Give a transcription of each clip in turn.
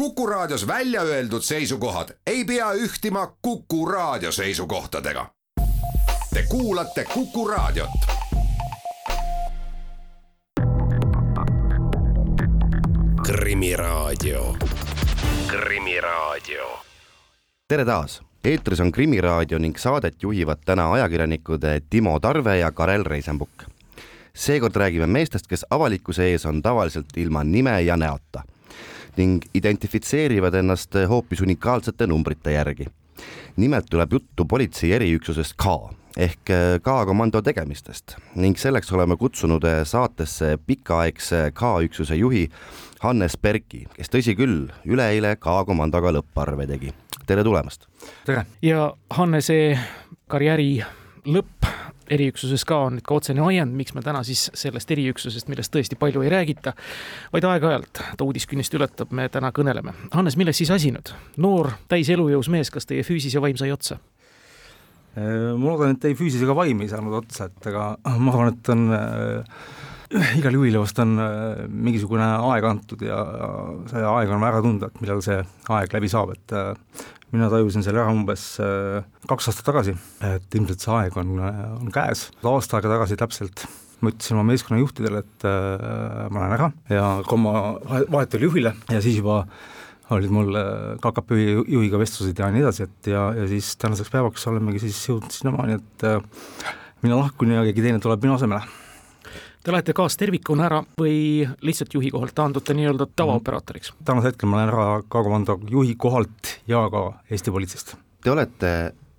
Kuku Raadios välja öeldud seisukohad ei pea ühtima Kuku Raadio seisukohtadega. Te kuulate Kuku Raadiot. krimiraadio, Krimiraadio. tere taas, eetris on Krimiraadio ning saadet juhivad täna ajakirjanikud Timo Tarve ja Karel Reisenbuk. seekord räägime meestest, kes avalikkuse ees on tavaliselt ilma nime ja näota ning identifitseerivad ennast hoopis unikaalsete numbrite järgi. nimelt tuleb juttu politsei eriüksusest K ehk K-komando tegemistest ning selleks oleme kutsunud saatesse pikaaegse K-üksuse juhi Hannes Perki, kes tõsi küll, üleeile K-komandoga lõpparve tegi. tere tulemast! tere! ja Hannese karjääri lõpp eriüksuses ka on nüüd ka otsene ajend, miks me täna siis sellest eriüksusest, millest tõesti palju ei räägita, vaid aeg-ajalt ta uudiskünnist ületab, me täna kõneleme. Hannes, milles siis asi nüüd? noor, täis elujõus mees, kas teie füüsis ja vaim sai otsa? ma loodan, et ei füüsis ega vaim ei saanud otsa, et aga ma arvan, et on äh, igal juhil vast on äh, mingisugune aeg antud ja see aeg on ära tunda, et millal see aeg läbi saab, et äh, mina tajusin selle ära umbes äh, kaks aastat tagasi, et ilmselt see aeg on, on käes, aasta aega tagasi täpselt ma ütlesin oma meeskonna juhtidele, et ma lähen ära ja ka oma vahetule juhile ja siis juba olid mul KKP juhiga vestlused ja nii edasi, et ja, ja siis tänaseks päevaks olemegi siis jõudnud sinnamaani, et mina lahkun ja keegi teine tuleb minu asemele Te lähete kaastervikuna ära või lihtsalt juhi kohalt taandute nii-öelda tavaoperaatoriks? Mhm. tänasel hetkel ma lähen ära K-komando juhi kohalt ja ka Eesti politseist. Te olete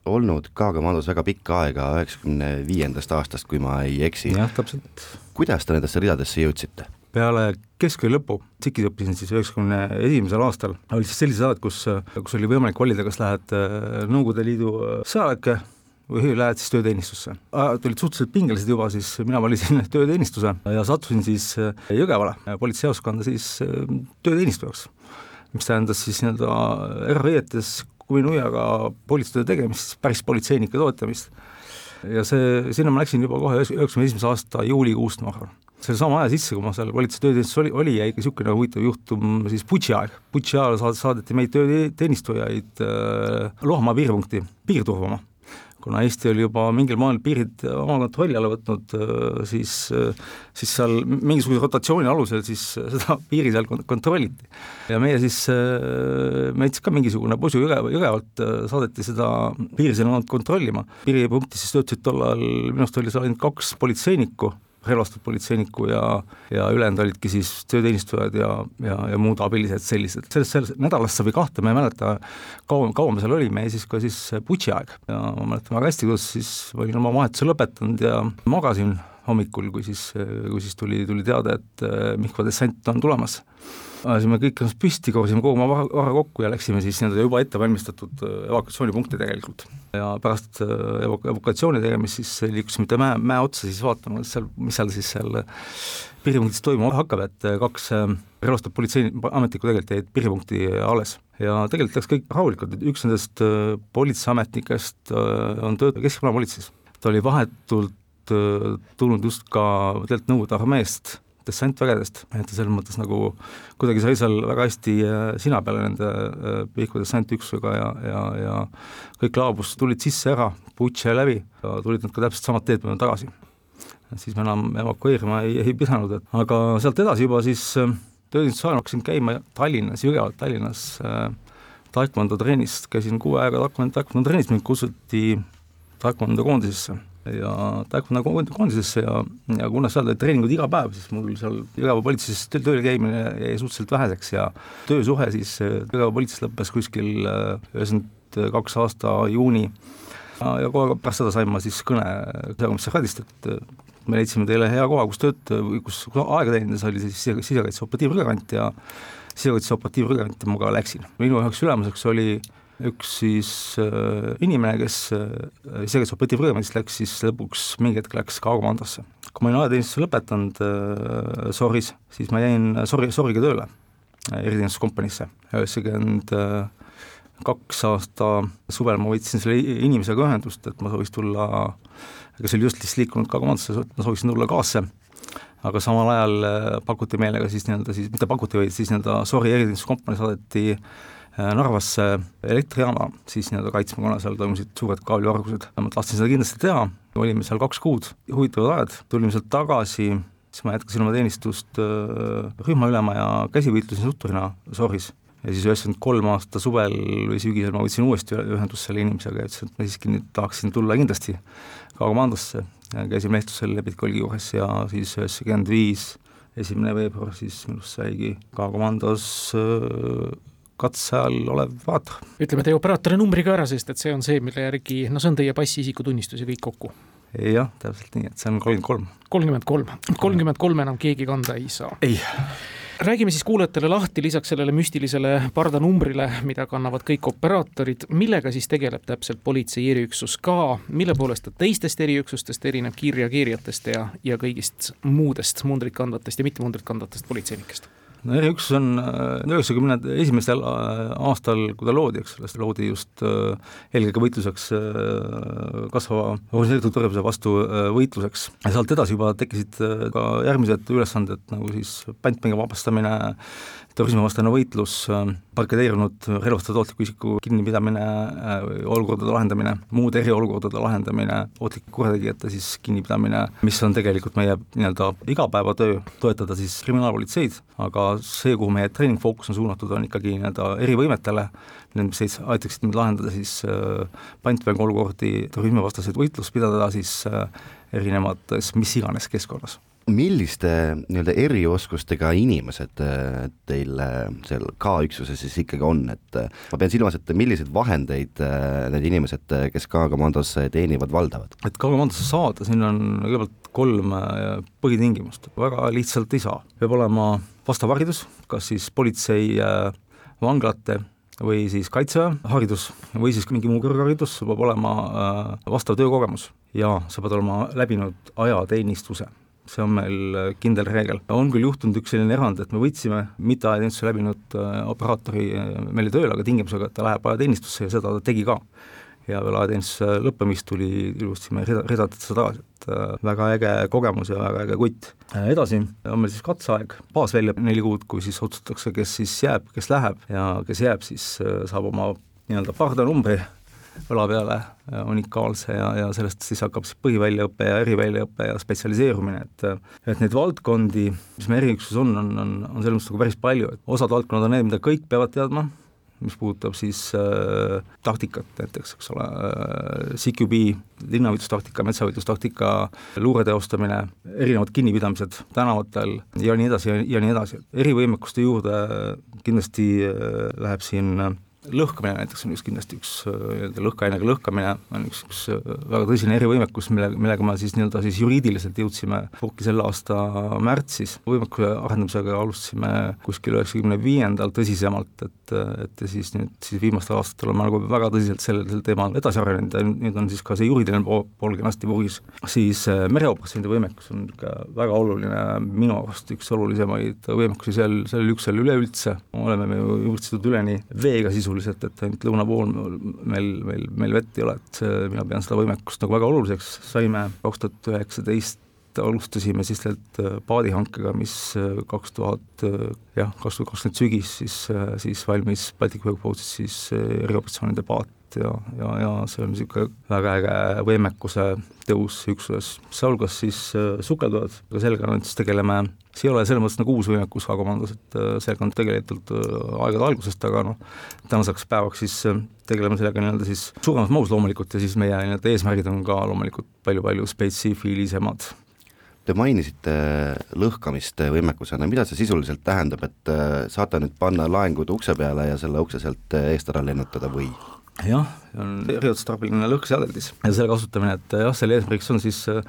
olnud K-komandos väga pikka aega, üheksakümne viiendast aastast, kui ma ei eksi. jah, täpselt. kuidas te nendesse ridadesse jõudsite? peale keskkooli lõppu, TSIK-is õppisin siis üheksakümne esimesel aastal, olid siis sellised ajad, kus, kus oli võimalik valida, kas lähed äh, Nõukogude Liidu äh, sõjaväkke või lähed siis tööteenistusse. ajad olid suhteliselt pingelised juba, siis mina valisin tööteenistuse ja sattusin siis äh, Jõgevale politseijaoskonda siis äh, tööteenistujaks, mis tähendas siis nii-öelda erariietes kuminuiaga politseitöö tegemist, päris politseinike toetamist. ja see, sinna ma läksin juba kohe üheksakümne esimese aasta juulikuust, ma arvan selle sama aja sisse, kui ma seal politsei tööteenistuses oli, oli, jäi ikka niisugune huvitav juhtum siis Butši aeg. Butši ajal saadeti meid tööteenistujaid äh, Lohamaa piiripunkti piir turvama kuna Eesti oli juba mingil moel piirid oma kontrolli alla võtnud, äh, siis, äh, siis seal mingisuguse rotatsiooni alusel siis seda piiri seal kontrolliti. ja meie siis, äh, meid siis ka mingisugune posu jõge, Jõgevalt saadeti seda piiri sinna kontrollima. piiripunktis siis töötasid tol ajal, minu arust oli seal ainult kaks politseinikku relvastatud politseinikku ja, ja ülejäänud olidki siis tööteenistujad ja, ja, ja muud abilised sellised. sellest, sellest nädalast või kahte, ma ei mäleta, kaua, kaua me seal olime ja siis ka siis Butši aeg ja ma mäletan väga hästi, kuidas siis ma olin oma vahetuse lõpetanud ja magasin hommikul, kui siis, kui siis tuli, tuli teade, et Mihkva dessant on tulemas ajasime kõik ennast püsti, korjasime kogu oma vara, vara kokku ja läksime siis nii-öelda juba ettevalmistatud äh, evakuatsioonipunkti tegelikult. ja pärast äh, evak-, evakuatsiooni tegemist siis liikusime mitte mäe, mäe otsa siis vaatama, seal, mis seal siis seal piiripunktis toimuma hakkab, et äh, kaks relvastatud politseiametnikku tegelikult jäid piiripunkti alles. ja tegelikult läks kõik rahulikult, üks nendest politseiametnikest on töötaja Keskkonna-politseis. ta oli vahetult tulnud just ka tegelikult Nõukogude armeest dessantvägedest, et ta selles mõttes nagu kuidagi sai seal väga hästi äh, sina peale nende äh, Pihkva dessantüksusega ja, ja, ja kõik laabus tulid sisse ära, Butše läbi ja tulid nad ka täpselt samad teed mööda tagasi. siis me enam evakueerima ei, ei pidanud, et aga sealt edasi juba siis äh, tööteenistuse ajal hakkasin käima Tallinnas, Jõgevalt Tallinnas taekwondo trennis, käisin kuu aega taekwondo trennis, mind kutsuti taekwondo koondisesse ja taekwondo koondisesse ja, ja kuna seal olid treeningud iga päev, siis mul seal Jõgeva politseis tööl käimine jäi suhteliselt väheseks ja töösuhe siis Jõgeva politseis lõppes kuskil üheksakümmend kaks aasta juuni ja, kohe pärast seda sain ma siis kõne peakomissariaadist, et me leidsime teile hea koha, kus tööd, kus aega teenides oli siis sisekaitse operatiivrõgant ja sisekaitse operatiivrõgant ja ma ka läksin. minu üheks ülemuseks oli üks siis äh, inimene, kes äh, isegi operatiivrõõmist läks siis lõpuks mingi hetk läks K-komandosse. kui ma olin ajateenistuse lõpetanud äh, Soris, siis ma jäin Sori, Soriga tööle äh, eriteeninduskompaniisse, üheksakümmend kaks aasta suvel ma võtsin selle inimesega ühendust, et ma sooviks tulla, kes oli just lihtsalt liikunud K-komandosse, ma sooviksin tulla kaasse aga samal ajal pakuti meile ka siis nii-öelda siis, mitte pakuti, vaid siis nii-öelda Sori eriteeninduskompanii saadeti Narvasse elektrijaama siis nii-öelda kaitsma, kuna seal toimusid suured kaablivargused. ma tahtsin seda kindlasti teha, olime seal kaks kuud, huvitavad ajad, tulime sealt tagasi, siis ma jätkasin oma teenistust rühmaülema ja käsivõitlusin Sutturina Soris ja siis üheksakümmend kolm aasta suvel või sügisel ma võtsin uuesti ühendust selle inimesega ja ütlesin, et ma siiski nüüd tahaksin tulla kindlasti K-komandosse. käisin Lehtosel Lepitkolgi juures ja siis üheksakümmend viis, esimene veebruar siis minust saigi K-komandos äh, katse all olev vaater. ütleme teie operaatori numbri ka ära, sest et see on see, mille järgi, no see on teie passi, isikutunnistus ja kõik kokku. jah, täpselt nii, et see on kolmkümmend kolm. kolmkümmend kolm, kolmkümmend kolm enam keegi kanda ei saa. ei räägime siis kuulajatele lahti lisaks sellele müstilisele pardanumbrile, mida kannavad kõik operaatorid, millega siis tegeleb täpselt politsei eriüksus ka, mille poolest ta teistest eriüksustest erineb kiirreageerijatest ja, ja kõigist muudest mundrit kandvatest ja mitte mundrit kandvatest politseinikest no eriüksus on äh, üheksakümne esimesel äh, aastal, kui ta loodi, eks ole, see loodi just äh, eelkõige võitluseks kasvava organiseeritud tõrjuse vastu võitluseks. Ja sealt edasi juba tekkisid ka järgmised ülesanded, nagu siis pantmänge vabastamine, terrorismivastane võitlus, barrikadeerunud relvastatud ohtliku isiku kinnipidamine, olukordade lahendamine, muude eriolukordade lahendamine, ohtlike kurjategijate siis kinnipidamine, mis on tegelikult meie nii-öelda igapäevatöö, toetada siis kriminaalpolitseid, aga see, kuhu meie treening fookus on suunatud, on ikkagi nii-öelda erivõimetele, need, mis aitaksid meil lahendada siis äh, pantvängu olukordi, terrorismivastaseid võitlust pidada siis äh, erinevates mis iganes keskkonnas milliste nii-öelda erioskustega inimesed äh, teil seal K-üksuses siis ikkagi on, et ma pean silmas, et milliseid vahendeid need inimesed, kes K-komandos teenivad, valdavad? et K-komandosse saada, siin on kõigepealt kolm põhitingimust, väga lihtsalt ei saa, peab olema vastav haridus, kas siis politsei, vanglate või siis kaitseväe haridus või siis mingi muu kõrgharidus, sul peab olema äh, vastav töökogemus. Ja sa pead olema läbinud ajateenistuse see on meil äh, kindel reegel. on küll juhtunud üks selline erand, et me võtsime mitteajateenistuse läbinud äh, operaatori meile tööle, aga tingimusega, et ta läheb ajateenistusse ja seda ta tegi ka ja veel ajateenistuse lõppemist tuli ilusti me rida, ridatud seda tagasi, et äh, väga äge kogemus ja väga äge kutt. Äh, edasi on meil siis katseaeg, baasvälja neli kuud, kui siis otsustatakse, kes siis jääb, kes läheb ja kes jääb, siis äh, saab oma nii-öelda pardanumbri õla peale unikaalse ja, ja sellest siis hakkab siis põhiväljaõpe ja eriväljaõpe ja spetsialiseerumine, et et neid valdkondi, mis meie eriüksuses on, on, on, on selles mõttes nagu päris palju, et osad valdkonnad on need, mida kõik peavad teadma, mis puudutab siis äh, taktikat näiteks, eks ole äh,, CQB, linnavõitlustaktika, metsavõitlustaktika, luure teostamine, erinevad kinnipidamised tänavatel ja nii edasi ja, ja nii edasi, erivõimekuste juurde kindlasti äh, läheb siin äh, lõhkamine näiteks on üks kindlasti üks äh, nii-öelda lõhkeainega lõhkamine on üks, üks äh, väga tõsine erivõimekus, mille, millega me siis nii-öelda siis juriidiliselt jõudsime purki selle aasta märtsis. võimekuse arendamisega alustasime kuskil üheksakümne viiendal tõsisemalt, et, et siis nüüd siis viimastel aastatel oleme nagu väga tõsiselt sellel, sel teemal edasi arenenud ja nüüd on siis ka see juriidiline pool, pool kenasti purgis. siis äh, mereoperatsioonide võimekus on ikka väga oluline, minu arust üks olulisemaid võimekusi seal, sellel üksusel üleüldse, oleme me ju jõudnud üleni veega sisuliselt sisuliselt, et ainult lõuna pool meil, meil, meil vett ei ole, et see, mina pean seda võimekust nagu väga oluliseks, saime. kaks tuhat üheksateist alustasime siis tegelikult äh, paadihankega, mis äh, kaks tuhat äh, jah, kaks tuhat kakskümmend sügis siis, siis valmis Baltic Wave Boatsis siis erioperatsioonide paat ja, ja, ja see on niisugune väga äge võimekuse tõus üksuses, sealhulgas siis sukeldujad, aga sellega nüüd siis tegeleme see ei ole selles mõttes nagu uus võimekus K-komandos, et äh, sellega on tegelikult äh, aegade algusest, aga noh, tänaseks päevaks siis äh, tegeleme sellega nii-öelda siis suuremas mahus loomulikult ja siis meie nii-öelda eesmärgid on ka loomulikult palju-palju spetsiifilisemad. Te mainisite lõhkamist võimekusena, mida see sisuliselt tähendab, et saate nüüd panna laengud ukse peale ja selle ukse sealt eest ära lennutada või? jah, on eriotstarbeline lõhkeseadeldis ja selle kasutamine, et jah, selle eesmärgiks on siis äh,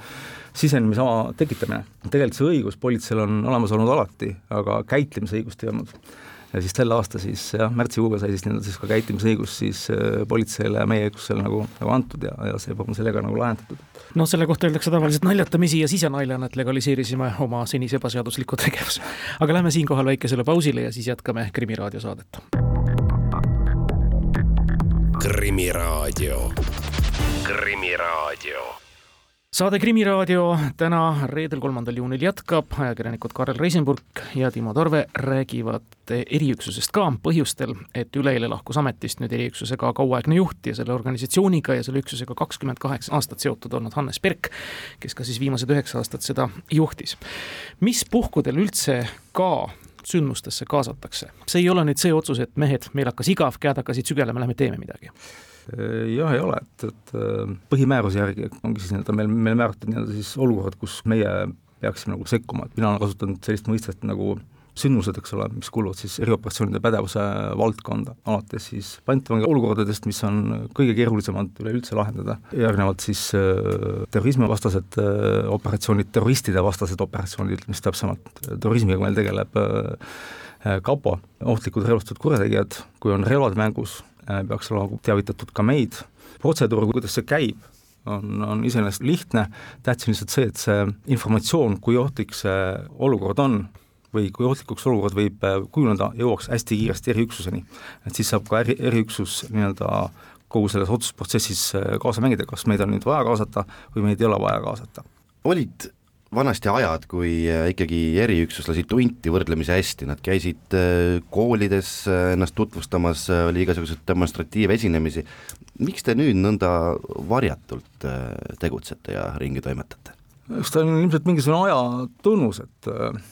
sisenemisala tekitamine. tegelikult see õigus politseil on olemas olnud alati, aga käitlemise õigust ei olnud. ja siis sel aastal siis jah, märtsikuuga sai siis nii-öelda siis ka käitlemisõigus siis äh, politseile ja meie üksusele nagu, nagu antud ja, ja see on sellega nagu lahendatud. no selle kohta öeldakse tavaliselt naljatamisi ja sisenaljana, et legaliseerisime oma senise ebaseadusliku tegevuse. aga lähme siinkohal väikesele pausile ja siis jätkame Krimiraadio saadet. krimiraadio, Krimiraadio saade Krimiraadio täna, reedel, kolmandal juunil jätkab, ajakirjanikud Karel Reisenburg ja Timo Tarve räägivad eriüksusest ka põhjustel, et üleeile lahkus ametist nüüd eriüksuse ka kauaaegne juht ja selle organisatsiooniga ja selle üksusega kakskümmend kaheksa aastat seotud olnud Hannes Perk, kes ka siis viimased üheksa aastat seda juhtis. mis puhkudel üldse ka sündmustesse kaasatakse, see ei ole nüüd see otsus, et mehed, meil hakkas igav, käed hakkasid sügelema, lähme teeme midagi jah, ei ole, et, et äh, põhimääruse järgi ongi siis nii-öelda meil, meil määratud nii-öelda siis olukorrad, kus meie peaksime nagu sekkuma, et mina olen kasutanud sellist mõistet nagu sündmused, eks ole, mis kuuluvad siis erioperatsioonide pädevuse valdkonda, alates siis pantvangi olukordadest, mis on kõige keerulisemad üleüldse lahendada, järgnevalt siis äh, terrorismivastased äh, operatsioonid, terroristide vastased operatsioonid, siis täpsemalt, terrorismiga meil tegeleb äh, kapo, ohtlikud relvastatud kurjategijad, kui on relvad mängus, Äh, peaks olema teavitatud ka meid, protseduur, kuidas see käib, on, on iseenesest lihtne, tähtis on lihtsalt see, et see informatsioon, kui ohtlik see olukord on, või kui ohtlikuks olukord võib äh, kujuneda, jõuaks hästi kiiresti eriüksuseni. et siis saab ka eri, eriüksus nii-öelda kogu selles otsustusprotsessis äh, kaasa mängida, kas meid on nüüd vaja kaasata või meid ei ole vaja kaasata. olid vanasti ajad, kui äh, ikkagi eriüksuslasi tunti võrdlemisi hästi, nad käisid äh, koolides äh, ennast tutvustamas, oli igasuguseid demonstratiivesinemisi, miks te nüüd nõnda varjatult tegutsete ja ringi toimetate? eks ta on ilmselt mingisugune aja tunnus, et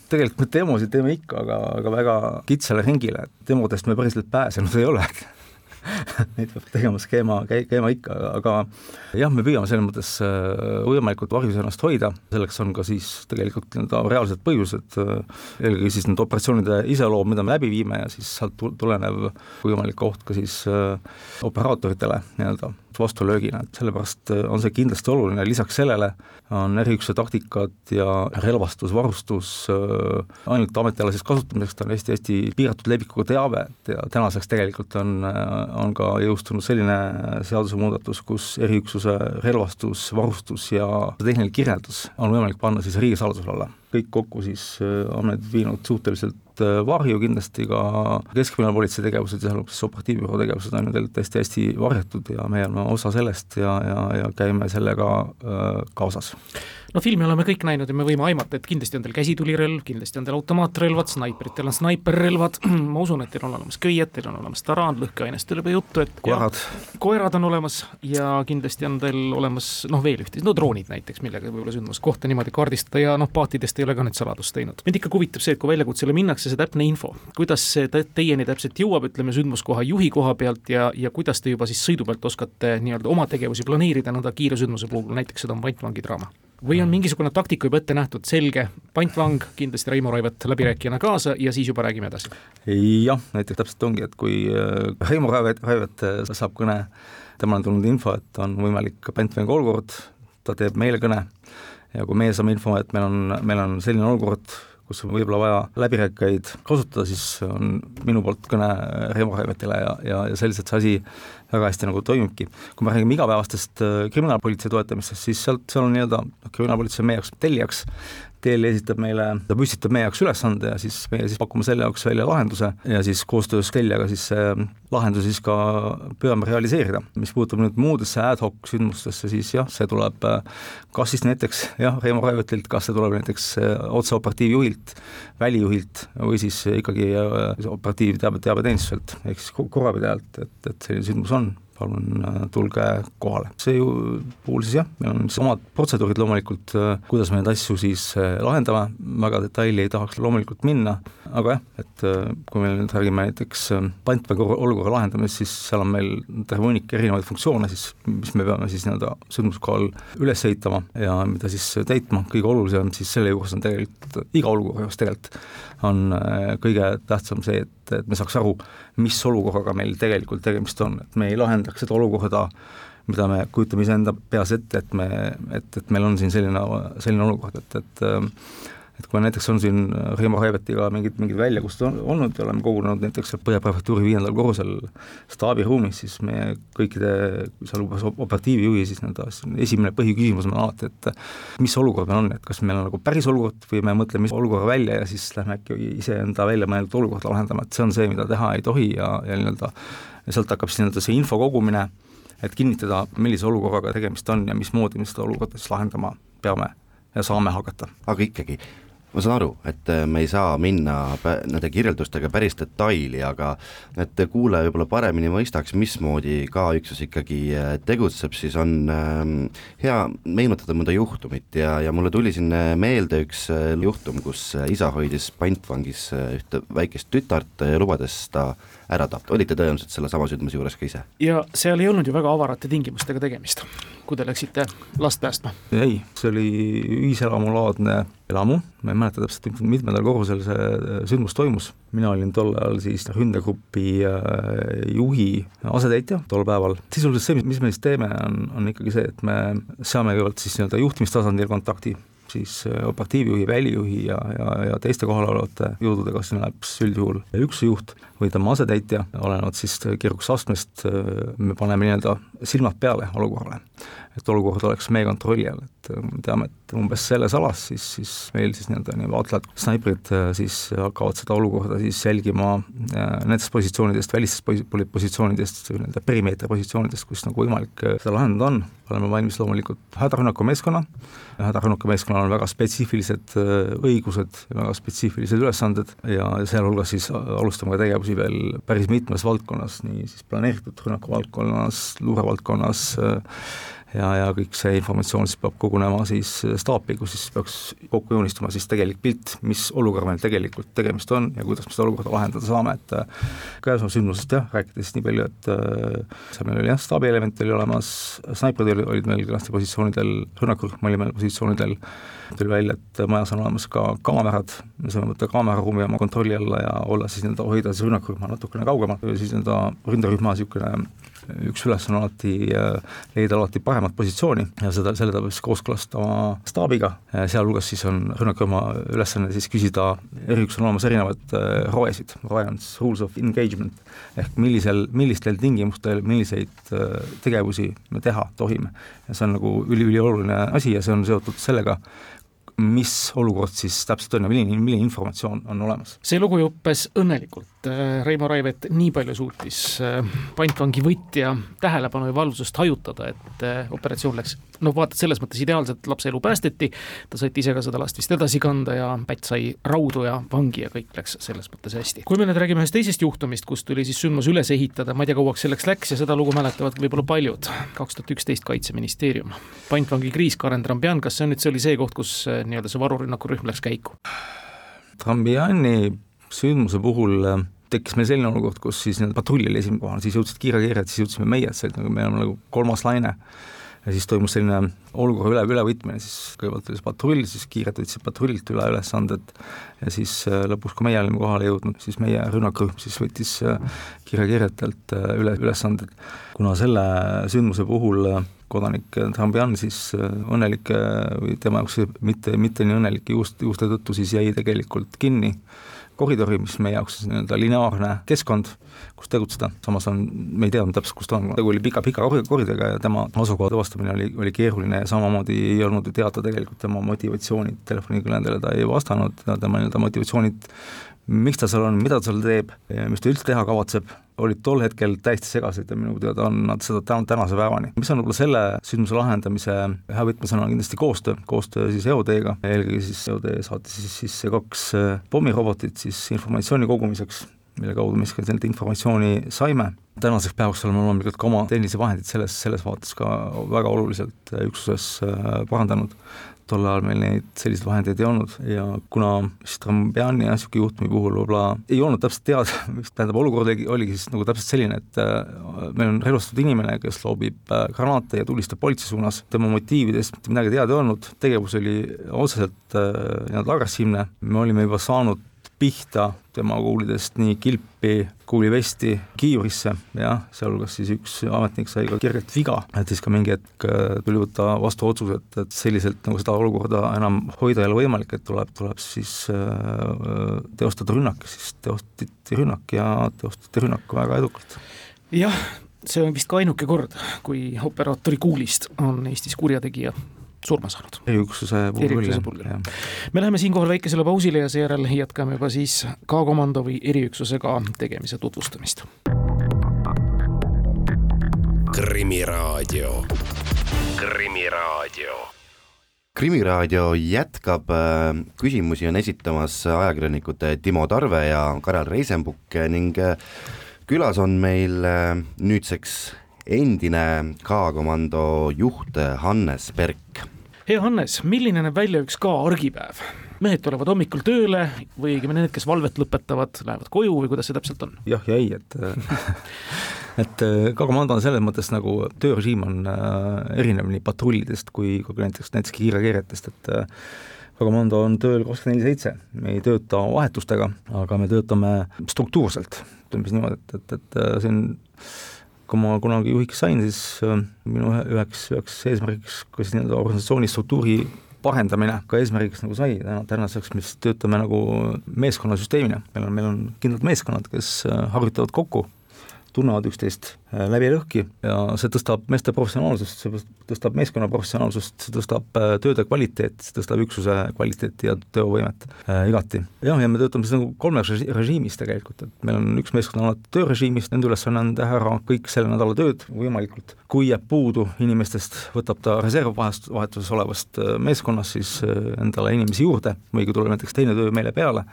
tegelikult me demosid teeme ikka, aga, aga väga kitsale ringile, et demodest me päriselt pääsenud ei ole neid peab tegema skeema, käima ikka, aga jah, me püüame selles mõttes äh, võimalikult varjus ennast hoida, selleks on ka siis tegelikult nii-öelda reaalsed põhjused, äh, eelkõige siis nende operatsioonide iseloom, mida me läbi viime ja siis sealt tulenev võimalik oht ka siis äh, operaatoritele nii-öelda vastulöögina, et sellepärast äh, on see kindlasti oluline, lisaks sellele on eriüksuse taktikad ja relvastus, varustus äh, ainult ametialaseks kasutamiseks, ta on hästi-hästi piiratud levikuga teave, et ja tänaseks tegelikult on, äh, on ka jõustunud selline seadusemuudatus, kus eriüksuse relvastus, varustus ja tehniline kirjeldus on võimalik panna siis riigisaladuse alla. kõik kokku siis on need viinud suhteliselt Äh, varju kindlasti ka Keskkriminaalpolitsei tegevused ja sealhulgas operatiivbüroo tegevused on ju tegelikult hästi-hästi varjatud ja meie oleme osa sellest ja, ja, ja käime sellega äh, kaasas. No filmi oleme kõik näinud ja me võime aimata, et kindlasti on teil käsitulirelv, kindlasti on teil automaatrelvad, snaipritel on snaiperrelvad, ma usun, et teil on olemas köied, teil on olemas taraan, lõhkeainest ei ole juttu, et koerad, koerad on olemas ja kindlasti on teil olemas noh, veel ühte, no droonid näiteks, millega võib-olla sündmuskohta niimoodi kaardistada ja noh, paatidest ei ole ka nüüd saladust teinud. mind ikka huvitab see, et kui väljakutsele minnakse, see täpne info, kuidas see teieni täpselt jõuab, ütleme sündmuskoha juhi koha pealt ja, ja kuidas te juba siis sõidu pealt oskate nii-öelda oma tegevusi planeerida nõnda kiire sündmuse puhul, näiteks seda on pantvangi draama? Või on mingisugune taktika juba ette nähtud, selge, pantvang, kindlasti Reimo Raivet läbirääkijana kaasa ja siis juba räägime edasi? jah, näiteks täpselt ongi, et kui äh, Reimo Raivet, Raivet äh, saab kõne, temale on tulnud info, et on võimalik pantvangi olukord, ta teeb meile kõne ja kui meie saame info, et meil on, meil on selline olukord, kus on võib-olla vaja läbirääkijaid kasutada, siis on minu poolt kõne Reimo Raivetile ja, ja, ja selliselt see asi väga hästi nagu toimibki. kui me räägime igapäevastest äh, kriminaalpolitsei toetamistest, siis sealt, seal on nii-öelda kriminaalpolitsei meie jaoks tellijaks TL esitab meile, ta püstitab meie jaoks ülesande ja siis meie siis pakume selle jaoks välja lahenduse ja siis koostöös tellijaga siis see lahendus siis ka püüame realiseerida. mis puudutab nüüd muudesse ad hoc sündmustesse, siis jah, see tuleb kas siis näiteks jah, Reimo Raivetilt, kas see tuleb näiteks otse operatiivjuhilt, välijuhilt või siis ikkagi äh, operatiivteabe, teabeteenistuselt ehk siis korrapidajalt, et, et selline sündmus on palun äh, tulge kohale. see ju puhul siis jah, meil on omad protseduurid loomulikult, äh, kuidas me neid asju siis äh, lahendame, väga detaili ei tahaks loomulikult minna, aga jah, et kui me nüüd räägime näiteks pantvangi olukorra lahendamisest, siis seal on meil terve hunnik erinevaid funktsioone siis, mis me peame siis nii-öelda sündmuskohal üles ehitama ja mida siis täitma, kõige olulisem siis selle juures on tegelikult, iga olukorra juures tegelikult on kõige tähtsam see, et, et me saaks aru, mis olukorraga meil tegelikult tegemist on, et me ei lahendaks seda olukorda, mida me kujutame iseenda peas ette, et me, et, et meil on siin selline, selline olukord, et, et et kui näiteks on siin Reimo Raivetiga mingid, mingid väljakutsed olnud ja oleme kogunenud näiteks Põhja prefektuuri viiendal korrusel staabiruumis, siis meie kõikide, sealhulgas operatiivjuhi siis nii-öelda esimene põhiküsimus on alati, et mis olukord meil on, et kas meil on nagu päris olukord või me mõtleme olukorra välja ja siis lähme äkki iseenda välja mõeldud olukorda lahendama, et see on see, mida teha ei tohi ja, ja nii-öelda ja sealt hakkab siis nii-öelda see info kogumine et kinnitada, millise olukorraga tegemist on ja mismoodi me seda olukorda siis lahendama peame ja saame hakata. aga ikkagi, ma saan aru, et äh, me ei saa minna nende kirjeldustega päris detaili, aga et kuulaja võib-olla paremini mõistaks, mismoodi K-üksus ikkagi äh, tegutseb, siis on ähm, hea meenutada mõnda juhtumit ja, ja mulle tuli siin äh, meelde üks juhtum, kus isa hoidis pantvangis ühte väikest tütart, lubades ta ära tappa, olite tõenäoliselt sellesama sündmuse juures ka ise? ja seal ei olnud ju väga avarate tingimustega tegemist, kui te läksite last päästma? ei, see oli ühiselamulaadne elamu, ma ei mäleta täpselt, mitmendal korrusel see äh, sündmus toimus, mina olin tol ajal siis ründegrupi äh, juhi asetäitja tol päeval. sisuliselt see, mis me siis teeme, on, on ikkagi see, et me saame kõigepealt siis nii-öelda juhtimistasandil kontakti siis äh, operatiivjuhi, välijuhi ja, ja, ja teiste kohalolevate jõududega, sinna läheb üldjuhul üks juht või tema asetäitja, olenevalt siis keerukusastmest, äh, me paneme nii-öelda silmad peale olukorrale. Et olukord oleks meie kontrolli all, et äh, me teame, et umbes selles alas siis, siis meil siis nii-öelda nii vaatlejad, snaiprid äh, siis hakkavad seda olukorda siis jälgima nendest positsioonidest, välistest positsioonidest, nii-öelda perimeetri positsioonidest, kus nagu võimalik seda lahendada on, oleme valmis loomulikult hädarünnaku meeskonna, hädarünnaku meeskonnal on väga spetsiifilised õigused, väga spetsiifilised ülesanded ja sealhulgas siis alustame ka tegevusi veel päris mitmes valdkonnas, nii siis planeeritud rünnaku valdkonnas, luurevaldkonnas, ja, ja kõik see informatsioon siis peab kogunema siis staapi, kus siis peaks kokku joonistuma siis tegelik pilt, mis olukorra meil tegelikult tegemist on ja kuidas me seda olukorda lahendada saame, et äh, käesolevast sündmusest jah, rääkides nii palju, et äh, seal meil oli jah, staabielement oli olemas, snaiprid olid, meil kenasti positsioonidel, rünnakurühm oli meil positsioonidel, tuli välja, et majas on olemas ka kaamerad, me saame võtta kaameraruumi oma kontrolli alla ja olla siis nii-öelda, hoida siis rünnakurühma natukene kaugemal, siis nii-öelda ründerühma niisugune üks ülesanne alati äh, leida alati paremat positsiooni ja seda, selle ta peab siis kooskõlastama staabiga, sealhulgas siis on rünnakurühma ülesanne siis küsida, eriüksusel on olemas erinevaid äh, roesid, roe on siis rules of engagement, ehk millisel, millistel tingimustel, milliseid äh, tegevusi me teha tohime. ja see on nagu üli-ülioluline asi ja see on seotud sellega, mis olukord siis täpselt on ja milline, milline informatsioon on olemas. see lugu juppes õnnelikult, äh, Reimo Raivet nii palju suutis äh, pantvangi võtja tähelepanu ja valvsust hajutada, et äh, operatsioon läks no vaata, selles mõttes ideaalselt lapse elu päästeti, ta sõitis ise ka seda last vist edasi kanda ja pätt sai raudu ja vangi ja kõik läks selles mõttes hästi. kui me nüüd räägime ühest teisest juhtumist, kus tuli siis sündmus üles ehitada, ma ei tea, kauaks selleks läks ja seda lugu mäletavad võib-olla paljud, kaks tuhat üksteist Kaitseministeerium. pantvangi kriis, Karen Trambian, kas see on nüüd, see oli see koht, kus nii-öelda see varurünnakurühm läks käiku? Trambiani sündmuse puhul äh, tekkis meil selline olukord, kus siis nii-öelda patrull oli esimene kohal, siis jõudsid kiirreageerijad, siis jõudsime meie, et see nagu, me oleme nagu kolmas laine ja siis toimus selline olukorra üle, ülevõtmine, siis kõigepealt oli see patrull, siis kiirelt võtsid patrullilt üle ülesanded ja siis äh, lõpuks, kui meie olime kohale jõudnud, siis meie rünnakrühm siis võttis äh, kiirreageerijatelt üle ülesanded. kuna selle sündmuse puhul kodanik Trambian siis õnnelike või tema jaoks mitte, mitte nii õnnelike juust, juuste tõttu siis jäi tegelikult kinni koridori, mis meie jaoks siis nii-öelda lineaarne keskkond, kus tegutseda, samas on, me ei teadnud täpselt, kus ta on, tegu oli pika-pika koridoriga ja tema asukoha tuvastamine oli, oli keeruline ja samamoodi ei olnud ju teada tegelikult tema motivatsioonid, telefonikõnedele ta ei vastanud, tema nii-öelda motivatsioonid miks ta seal on, mida ta seal teeb, mis ta üldse teha kavatseb, olid tol hetkel täiesti segased ja minu teada on nad seda täna, tänase päevani. mis on võib-olla selle sündmuse lahendamise hea võtmesõna, on kindlasti koostöö, koostöö siis EOD-ga, eelkõige siis EOD saatis siis, siis kaks äh, pommirobotit siis informatsiooni kogumiseks, mille kaudu me siis seda informatsiooni saime, tänaseks päevaks oleme loomulikult ka oma tehnilisi vahendeid selles, selles vaates ka väga oluliselt äh, üksuses äh, parandanud tol ajal meil neid selliseid vahendeid ei olnud ja kuna siis Trambiani ja niisugune juhtumi puhul võib-olla ei olnud täpselt teada, mis tähendab, olukord oligi, oligi siis nagu täpselt selline, et äh, meil on relvastatud inimene, kes loobib äh, granaate ja tulistab politsei suunas, tema motiividest mitte midagi teada ei olnud, tegevus oli otseselt äh, nii-öelda agressiivne, me olime juba saanud pihta tema kuulidest nii kilpi, kuulivesti kiivrisse, jah, sealhulgas siis üks ametnik sai ka kergelt viga, et siis ka mingi hetk äh, tuli võtta vastu otsus, et, et selliselt nagu seda olukorda enam hoida ei ole võimalik, et tuleb, tuleb siis äh, teostada rünnak, siis teostati rünnak ja teostati rünnak väga edukalt. jah, see on vist ka ainuke kord, kui operaatori kuulist on Eestis kurjategija surma saanud. eriüksuse puhul jah. me läheme siinkohal väikesele pausile ja seejärel jätkame juba siis K-komando või eriüksusega tegemise tutvustamist. Kri-. Krimiraadio, Krimiraadio krimiraadio jätkab, äh, küsimusi on esitamas ajakirjanikud Timo Tarve ja Karel Reisenbuk ning äh, külas on meil äh, nüüdseks endine K-komando juht Hannes Perk. hea Hannes, milline näeb välja üks K argipäev? mehed tulevad hommikul tööle või õigemini need, kes valvet lõpetavad, lähevad koju või kuidas see täpselt on? jah ja ei, et et äh, K-komando on selles mõttes nagu töörežiim on äh, erinev nii patrullidest kui, kui näiteks, näiteks kiirreageerijatest, et äh, K-komando on tööl kakskümmend neli seitse, me ei tööta vahetustega, aga me töötame struktuurselt, ütleme siis niimoodi, et, et, et see on kui ma kunagi juhiks sain, siis minu üheks, üheks eesmärgiks ka siis nii-öelda organisatsiooni struktuuri parendamine ka eesmärgiks nagu sai, täna, tänaseks me siis töötame nagu meeskonnasüsteemina, meil on, meil on kindlad meeskonnad, kes harjutavad kokku tunnevad üksteist äh, läbi ja lõhki. Ja see tõstab meeste professionaalsust, see tõstab meeskonna professionaalsust, see tõstab äh, tööde kvaliteeti, see tõstab üksuse kvaliteeti ja teovõimet äh, igati. jah, ja me töötame siis nagu kolmes režiimis tegelikult, et meil on üks meeskond on alati töörežiimis, nende ülesanne on teha ära kõik selle nädala tööd võimalikult, kui jääb puudu inimestest, võtab ta reservvahetuses olevast äh, meeskonnast siis endale inimesi juurde või kui tuleb näiteks teine töö meile peale,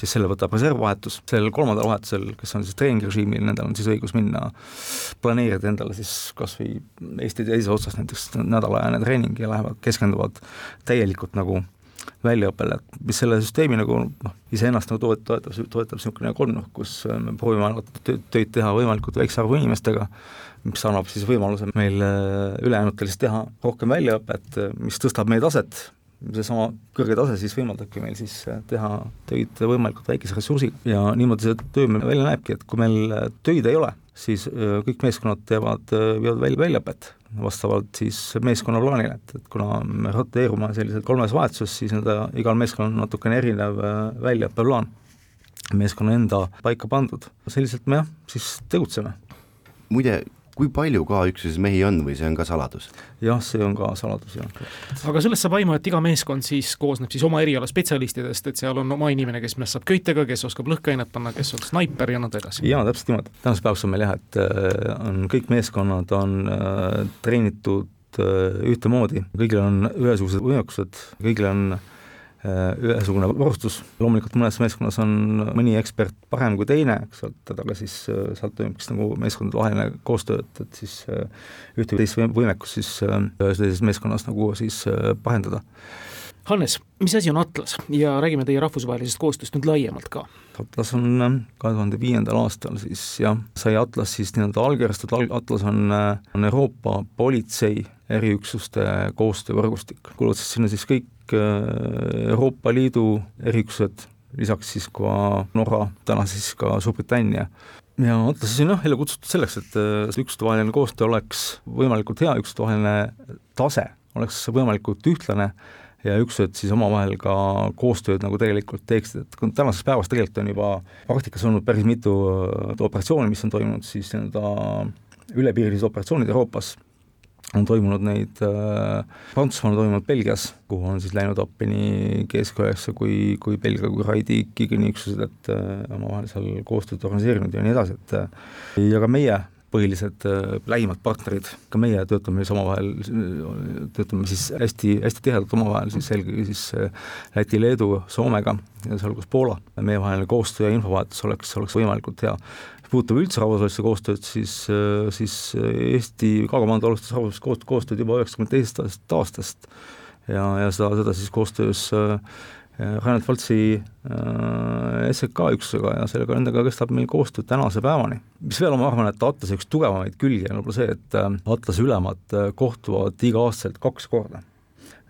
siis selle võtab reservvahetus, sellel kolmandal vahetusel, kes on siis treeningrežiimil, nendel on siis õigus minna planeerida endale siis kas või Eesti teises otsas näiteks nädalaajane treening ja lähevad, keskenduvad täielikult nagu väljaõppele, et mis selle süsteemi nagu noh, iseennast nagu toetab, toetab, toetab niisugune kolmnurk, kus me proovime töid teha võimalikult väikse arvu inimestega, mis annab siis võimaluse meil äh, ülejäänutel siis teha rohkem väljaõpet, mis tõstab meie taset, seesama kõrge tase siis võimaldabki meil siis äh, teha töid võimalikult väikese ressursiga ja niimoodi see töö meil välja näebki, et kui meil äh, töid ei ole, siis kõik meeskonnad teevad, viivad välja väljaõpet vastavalt siis meeskonna plaanile, et, et kuna me roteerume selliselt kolmes vahetuses, siis nii-öelda igal meeskonnal on natukene erinev väljaõppeplaan meeskonna enda paika pandud. selliselt me jah, siis tegutseme. muide, kui palju K-üksuses mehi on või see on ka saladus? jah, see on ka saladus, jah. aga sellest saab aimu, et iga meeskond siis koosneb siis oma eriala spetsialistidest, et seal on oma inimene, kes mässab köitega, kes oskab lõhkeainet panna, kes on snaiper ja nõnda edasi? jaa, täpselt niimoodi, tänasel päevaks on meil jah, et äh, on kõik meeskonnad on äh, treenitud äh, ühtemoodi, kõigil on ühesugused võimekused, kõigil on ühesugune varustus, loomulikult mõnes meeskonnas on mõni ekspert parem kui teine, eks ole, aga siis äh, sealt toimub siis nagu meeskondadevaheline koostöö, et, et siis äh, ühte või teist võimekust siis ühes teises meeskonnas nagu siis parendada. Hannes, mis asi on Atlas ja räägime teie rahvusvahelisest koostööst nüüd laiemalt ka? Atlas on kahe tuhande viiendal aastal siis jah, sai Atlas siis nii-öelda allkirjastatud, Atlas on, on Euroopa politsei eriüksuste koostöövõrgustik, kuuluvad siis sinna siis kõik äh, Euroopa Liidu eriüksused, lisaks siis ka Norra, täna siis ka Suurbritannia. ja Atlas on jah ellu kutsutud selleks, et äh, üksustevaheline koostöö oleks võimalikult hea, üksustevaheline tase oleks võimalikult ühtlane ja üksused siis omavahel ka koostööd nagu tegelikult teeksid, et tänasest päevast tegelikult on juba praktikas olnud päris mitu äh, operatsiooni, mis on toimunud siis nii-öelda ülepiirilised operatsioonid Euroopas on toimunud neid äh,, Prantsusmaal on toimunud Belgias, kuhu on siis läinud appi nii GS9 kui, kui Belgia kui Raidi Gigani üksused, et äh, omavahel seal koostööd organiseerinud ja nii edasi, et äh, ja ka meie põhilised äh, lähimad partnerid, ka meie töötame siis omavahel, töötame siis hästi, hästi tihedalt omavahel siis eelkõige siis äh, Läti, Leedu, Soomega sealhulgas Poola. meievaheline koostöö ja infovahetus oleks, oleks võimalikult hea mis puudutab üldse rahvusvahelisse koostööd, siis, siis Eesti K-komando alustas rahvusvahelist koostööd juba üheksakümne teisest aastast ja, ja seda, seda siis koostöös äh, Reinhard Valtsi äh, SEK üksusega ja sellega, nendega kestab meil koostöö tänase päevani. mis veel, ma arvan, et Atlase üks tugevamaid külgi on võib-olla see, et äh, Atlase ülemad kohtuvad iga-aastaselt kaks korda.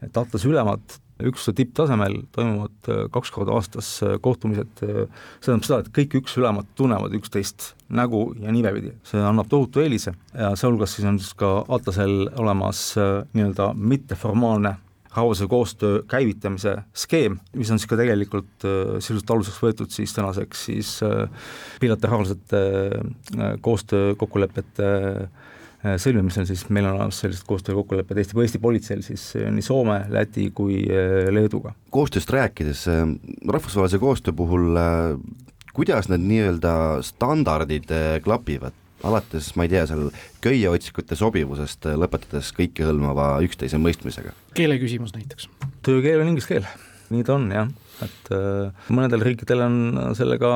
et Atlase ülemad üksuse tipptasemel toimuvad äh, kaks korda aastas äh, kohtumised, äh, see tähendab seda, et kõik üksusülemad tunnevad üksteist nägu ja nimepidi, see annab tohutu eelise ja sealhulgas siis on siis ka Atlasel olemas nii-öelda mitteformaalne rahvusvahelise koostöö käivitamise skeem, mis on siis ka tegelikult sisuliselt aluseks võetud siis tänaseks siis bilateraalsete koostöökokkulepete Äh, sõlmimisel, siis meil on olemas sellised koostöökokkulepped Eesti, Eesti politseil siis äh, nii Soome, Läti kui äh, Leeduga. koostööst rääkides, rahvusvahelise koostöö puhul kuidas need nii-öelda standardid klapivad? alates, ma ei tea, seal köieotsikute sobivusest, lõpetades kõikehõlmava üksteise mõistmisega. keele küsimus näiteks. töökeel on inglise keel, nii ta on jah, et äh, mõnedel riikidel on sellega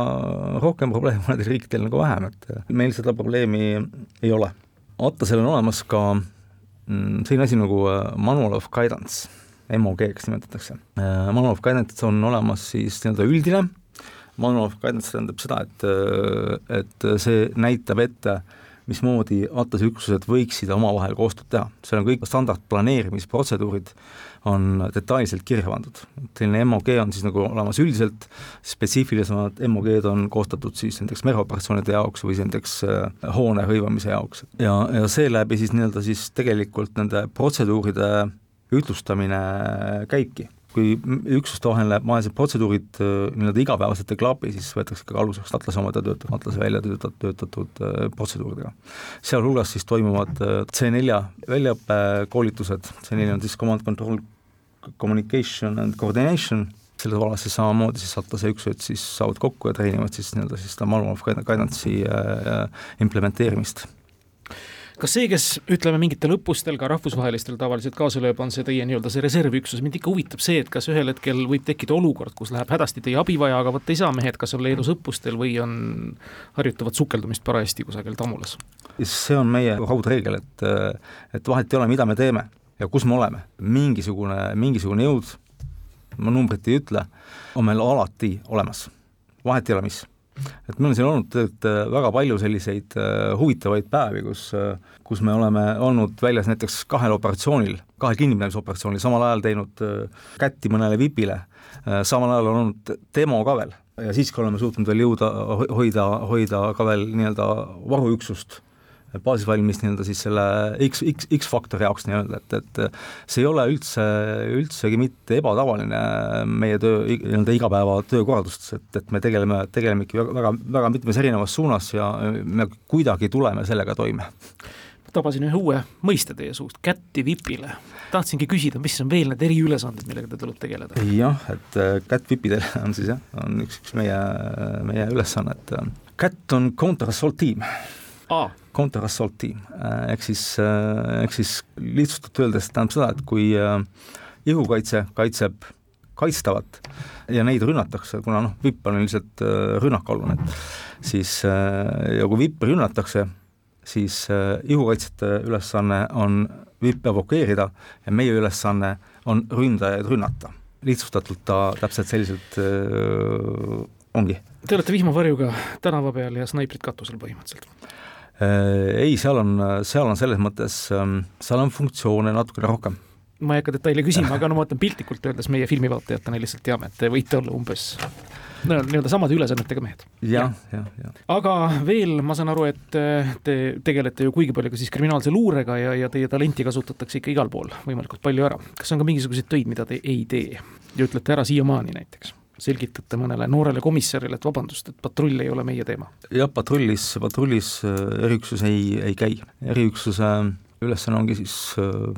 rohkem probleeme, mõnedel riikidel nagu vähem, et äh, meil seda probleemi ei ole. Atlasel on olemas ka mm, selline asi nagu äh, manual of guidance, MOG-ks nimetatakse. Manual of guidance on olemas siis nii-öelda üldine, manual of guidance tähendab seda, et, et see näitab ette äh, mismoodi Atlase üksused võiksid omavahel koostööd teha, seal on kõik standardplaneerimisprotseduurid on detailselt kirja pandud. selline MOG on siis nagu olemas üldiselt, spetsiifilisemad MOG-d on koostatud siis näiteks mereoperatsioonide jaoks või näiteks äh, hoone hõivamise jaoks. Ja, ja seeläbi siis nii-öelda siis tegelikult nende protseduuride ütlustamine käibki kui üksuste vahel läheb vahelised protseduurid äh, nii-öelda igapäevaselt ei klapi, siis võetakse ikkagi aluseks Atlase omad ja töötab Atlase välja töötatud, töötatud äh, protseduuridega. sealhulgas siis toimuvad äh, C4 väljaõppekoolitused, C4 on siis Command Control Communication and Coordination, selles vallas siis samamoodi siis Atlase üksused siis saavad kokku ja treenivad siis nii-öelda siis seda Malmo of Guidance'i implementeerimist kas see, kes ütleme mingitel õppustel, ka rahvusvahelistel tavaliselt kaasa lööb, on see teie nii-öelda see reservüksus, mind ikka huvitab see, et kas ühel hetkel võib tekkida olukord, kus läheb hädasti teie abi vaja, aga vot ei saa mehed, kas on Leedus õppustel või on, harjutavad sukeldumist parajasti kusagil Tamulas? see on meie raudreegel, et, et vahet ei ole, mida me teeme ja kus me oleme, mingisugune, mingisugune jõud, ma numbrit ei ütle, on meil alati olemas, vahet ei ole, mis et meil on siin olnud tegelikult äh, väga palju selliseid äh, huvitavaid päevi, kus, äh, kus me oleme olnud väljas näiteks kahel operatsioonil, kahel kinnipidamisoperatsioonil, samal ajal teinud kätti mõnele vipile, samal ajal on olnud demo ka veel. Ja siiski oleme suutnud veel jõuda, hoida, hoida ka veel nii-öelda varuüksust baasis valmis nii-öelda siis selle X, X, X-faktori jaoks nii-öelda, et, et see ei ole üldse, üldsegi mitte ebatavaline meie töö, nii-öelda igapäeva töökorraldustes, et, et me tegeleme, tegeleme ikka väga, väga, väga mitmes erinevas suunas ja me kuidagi tuleme sellega toime tabasin ühe uue mõiste teie suust, kätti vipile. tahtsingi küsida, mis on veel need eriülesanded, millega te tuleb tegeleda? jah, et äh, kätt vipidel on siis jah, on üks, üks meie, meie ülesanne, et äh, kätt on counter assault tiim ah counter assault tiim, äh, ehk siis, äh, ehk siis lihtsustatult öeldes tähendab seda, et kui äh, kaitseb kaitstavat ja neid rünnatakse, kuna noh, vipp on lihtsalt rünnakalune, siis ja kui vippi rünnatakse, siis õhukaitsjate ülesanne on vippe evakueerida ja meie ülesanne on ründajaid rünnata. lihtsustatult ta täpselt selliselt öö, ongi. Te olete vihmavarjuga tänava peal ja snaiprid katusel põhimõtteliselt ei, seal on, seal on selles mõttes, ähm, seal on funktsioone natukene rohkem. ma ei hakka detaile küsima, aga no ma mõtlen piltlikult öeldes meie filmivaatajatena lihtsalt teame, et te võite olla umbes nii-öelda samade ülesannetega mehed ja,. jah, jah, jah. aga veel ma saan aru, et äh, te tegelete ju kuigi palju ka siis kriminaalse luurega ja, ja teie talenti kasutatakse ikka igal pool võimalikult palju ära. kas on ka mingisuguseid töid, mida te ei tee ja ütlete ära siiamaani näiteks? Selgitate mõnele noorele komissarile, et vabandust, et patrull ei ole meie teema? jah, patrullis, patrullis äh, eriüksus ei, ei käi. eriüksuse ülesanne ongi siis äh,